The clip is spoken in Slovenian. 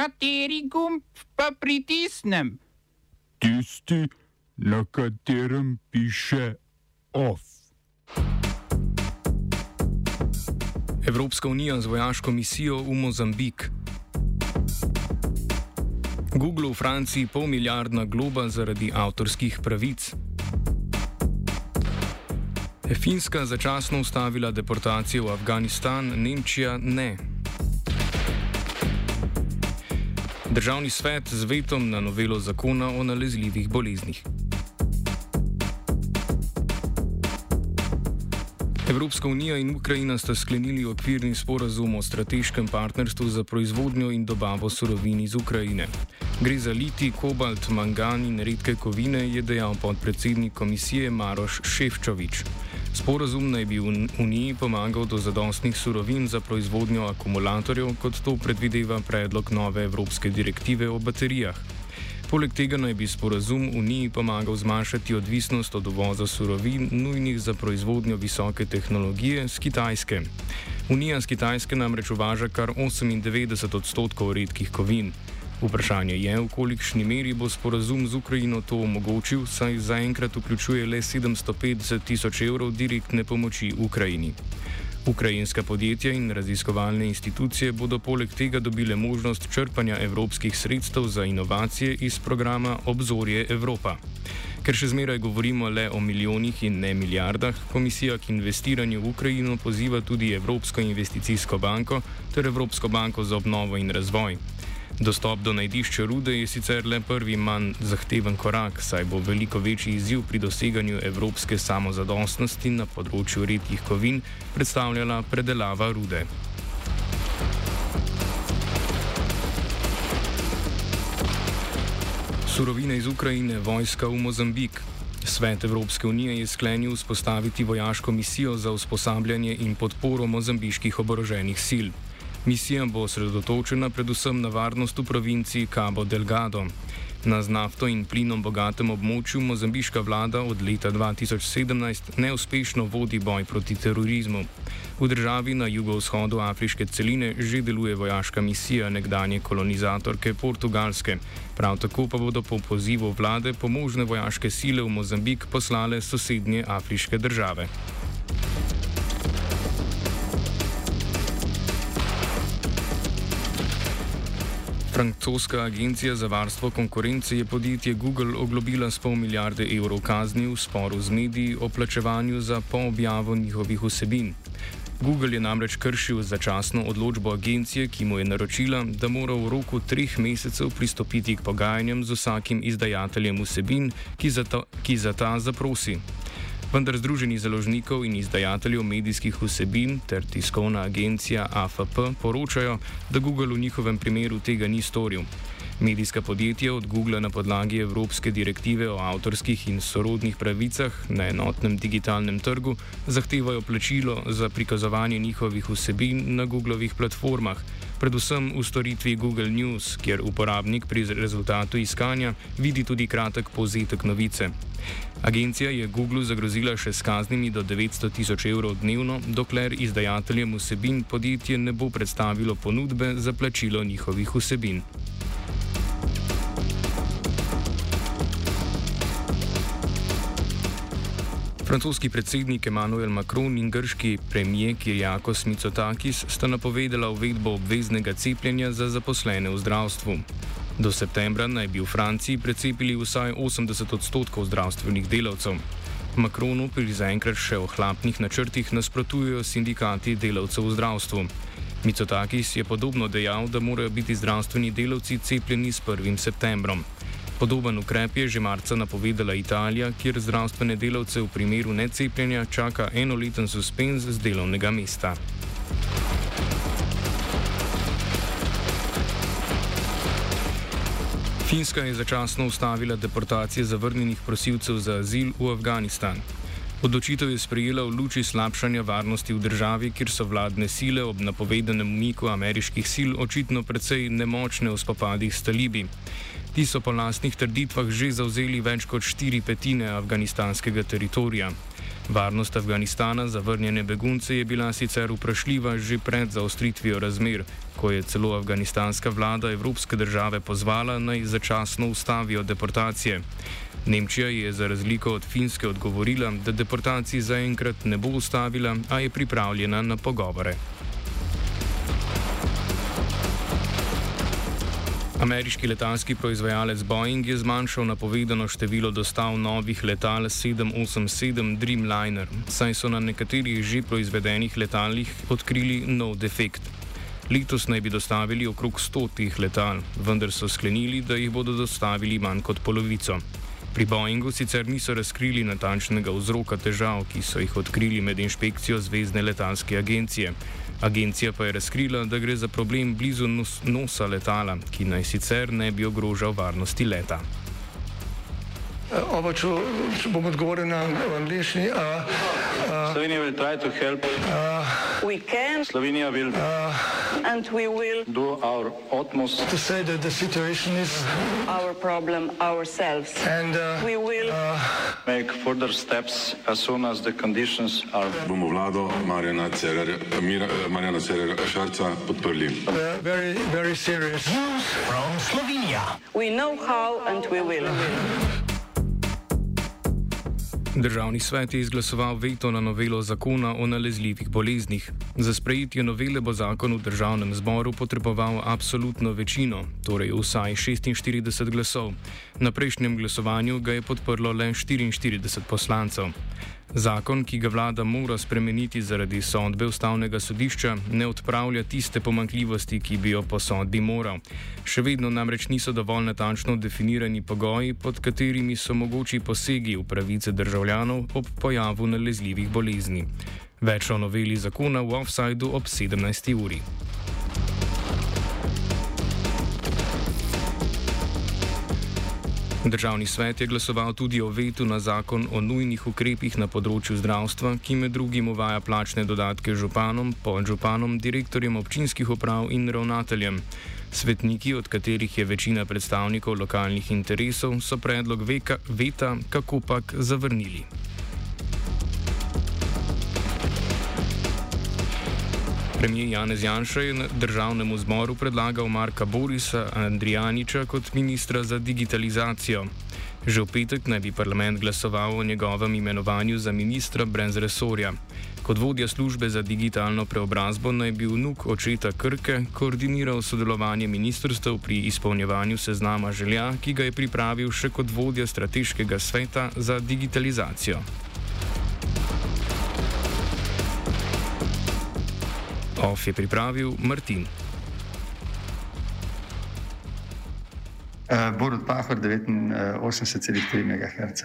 Kateri gumb pa pritisnem? Tisti, na katerem piše OF. Evropska unija z vojaško misijo v Mozambik. Google v Franciji pol milijardna globa zaradi avtorskih pravic. Finska začasno ustavila deportacijo v Afganistan, Nemčija ne. Državni svet z vetom na novelo zakona o nalezljivih boleznih. Evropska unija in Ukrajina sta sklenili okvirni sporazum o strateškem partnerstvu za proizvodnjo in dobavo surovin iz Ukrajine. Gre za liti, kobalt, mangan in redke kovine, je dejal podpredsednik komisije Maroš Ševčovič. Sporazum naj bi Uniji pomagal do zadostnih surovin za proizvodnjo akumulatorjev, kot to predvideva predlog nove evropske direktive o baterijah. Poleg tega naj bi sporazum Uniji pomagal zmanjšati odvisnost od uvoza surovin, nujnih za proizvodnjo visoke tehnologije z Kitajske. Unija z Kitajske namreč uvaža kar 98 odstotkov redkih kovin. Vprašanje je, v kolikšni meri bo sporazum z Ukrajino to omogočil, saj zaenkrat vključuje le 750 tisoč evrov direktne pomoči Ukrajini. Ukrajinska podjetja in raziskovalne institucije bodo poleg tega dobile možnost črpanja evropskih sredstev za inovacije iz programa Obzorje Evropa. Ker še zmeraj govorimo le o milijonih in ne milijardah, komisija k investiranju v Ukrajino poziva tudi Evropsko investicijsko banko ter Evropsko banko za obnovo in razvoj. Dostop do najdišča rude je sicer le prvi manj zahteven korak, saj bo veliko večji izziv pri doseganju evropske samozadostnosti na področju redkih kovin predstavljala predelava rude. Surovine iz Ukrajine, vojska v Mozambik. Svet Evropske unije je sklenil vzpostaviti vojaško misijo za usposabljanje in podporo mozambiških oboroženih sil. Misija bo osredotočena predvsem na varnost v provinciji Cabo Delgado. Na z nafto in plinom bogatem območju mozambiška vlada od leta 2017 neuspešno vodi boj proti terorizmu. V državi na jugovzhodu afriške celine že deluje vojaška misija nekdanje kolonizatorke Portugalske. Prav tako pa bodo po pozivu vlade pomožne vojaške sile v Mozambik poslale sosednje afriške države. Francoska agencija za varstvo konkurence je podjetje Google oglobila s pol milijarde evrov kazni v sporu z mediji o plačevanju za poobjavo njihovih vsebin. Google je namreč kršil začasno odločbo agencije, ki mu je naročila, da mora v roku treh mesecev pristopiti k pogajanjem z vsakim izdajateljem vsebin, ki za, to, ki za ta zaprosi vendar Združeni založnikov in izdajateljev medijskih vsebin ter tiskovna agencija AFP poročajo, da Google v njihovem primeru tega ni storil. Medijska podjetja od Google na podlagi Evropske direktive o avtorskih in sorodnih pravicah na enotnem digitalnem trgu zahtevajo plačilo za prikazovanje njihovih vsebin na Googlovih platformah, predvsem v storitvi Google News, kjer uporabnik pri rezultatu iskanja vidi tudi kratek povzetek novice. Agencija je Google zagrozila še s kaznimi do 900 tisoč evrov dnevno, dokler izdajateljem vsebin podjetje ne bo predstavilo ponudbe za plačilo njihovih vsebin. Francoski predsednik Emmanuel Macron in grški premijer Kirjakos Mitsotakis sta napovedala uvedbo obveznega cepljenja za zaposlene v zdravstvu. Do septembra naj bi v Franciji precepili vsaj 80 odstotkov zdravstvenih delavcev. Makronu pri zaenkrat še ohlapnih načrtih nasprotujejo sindikati delavcev v zdravstvu. Micotakis je podobno dejal, da morajo biti zdravstveni delavci cepljeni s 1. septembrom. Podoben ukrep je že marca napovedala Italija, kjer zdravstvene delavce v primeru necepljenja čaka enoleten suspenz z delovnega mesta. Finska je začasno ustavila deportacije zavrnjenih prosilcev za azil v Afganistan. Odločitev je sprejela v luči slabšanja varnosti v državi, kjer so vladne sile ob napovedanem umiku ameriških sil očitno precej nemočne v spopadih s talibi. Ti so po lastnih trditvah že zauzeli več kot štiri petine afganistanskega teritorija. Varnost Afganistana za vrnjene begunce je bila sicer vprašljiva že pred zaostritvijo razmer, ko je celo afganistanska vlada evropske države pozvala naj začasno ustavijo deportacije. Nemčija je za razliko od Finske odgovorila, da deportacij zaenkrat ne bo ustavila, a je pripravljena na pogovore. Ameriški letalski proizvajalec Boeing je zmanjšal napovedano število dostav novih letal 787 Dreamliner, saj so na nekaterih že proizvedenih letalih odkrili nov defekt. Letos naj bi dostavili okrog 100 teh letal, vendar so sklenili, da jih bodo dostavili manj kot polovico. Pri Boeingu sicer niso razkrili natančnega vzroka težav, ki so jih odkrili med inšpekcijo Zvezdne letalske agencije. Agencija pa je razkrila, da gre za problem blizu nos nosa letala, ki naj sicer ne bi ogrožal varnosti leta. Oba, če, če bom odgovoril na angliški. Slovenija will try to help. We can Slovenija will and we will do our utmost To say that the situation is our problem ourselves. and uh, We will make further steps as soon as the conditions are bomo vlado Marjana Cererja, Mira, Marjana Cererja Šarca podprli. uh, very, very serious. we know how and we will. Državni svet je izglasoval veto na novelo zakona o nalezljivih boleznih. Za sprejetje novele bo zakon v državnem zboru potreboval absolutno večino, torej vsaj 46 glasov. Na prejšnjem glasovanju ga je podprlo le 44 poslancev. Zakon, ki ga vlada mora spremeniti zaradi sodbe ustavnega sodišča, ne odpravlja tiste pomankljivosti, ki bi jo po sodbi moral. Še vedno namreč niso dovolj natančno definirani pogoji, pod katerimi so mogoči posegi v pravice državljanov ob pojavu nalezljivih bolezni. Več o noveli zakona v offsajdu ob 17. uri. Državni svet je glasoval tudi o vetu na zakon o nujnih ukrepih na področju zdravstva, ki med drugim uvaja plačne dodatke županom, podžupanom, direktorjem občinskih uprav in ravnateljem. Svetniki, od katerih je večina predstavnikov lokalnih interesov, so predlog veka, veta kako pak zavrnili. Premijer Janez Janša je državnemu zboru predlagal Marka Borisa Andrijaniča kot ministra za digitalizacijo. Že v petek naj bi parlament glasoval o njegovem imenovanju za ministra brez resorja. Kot vodja službe za digitalno preobrazbo naj bi vnuk očeta Krke koordiniral sodelovanje ministrstev pri izpolnjevanju seznama želja, ki ga je pripravil še kot vodja strateškega sveta za digitalizacijo. OF je pripravil Martin. Uh, Borut Pahor, 89,3 MHz.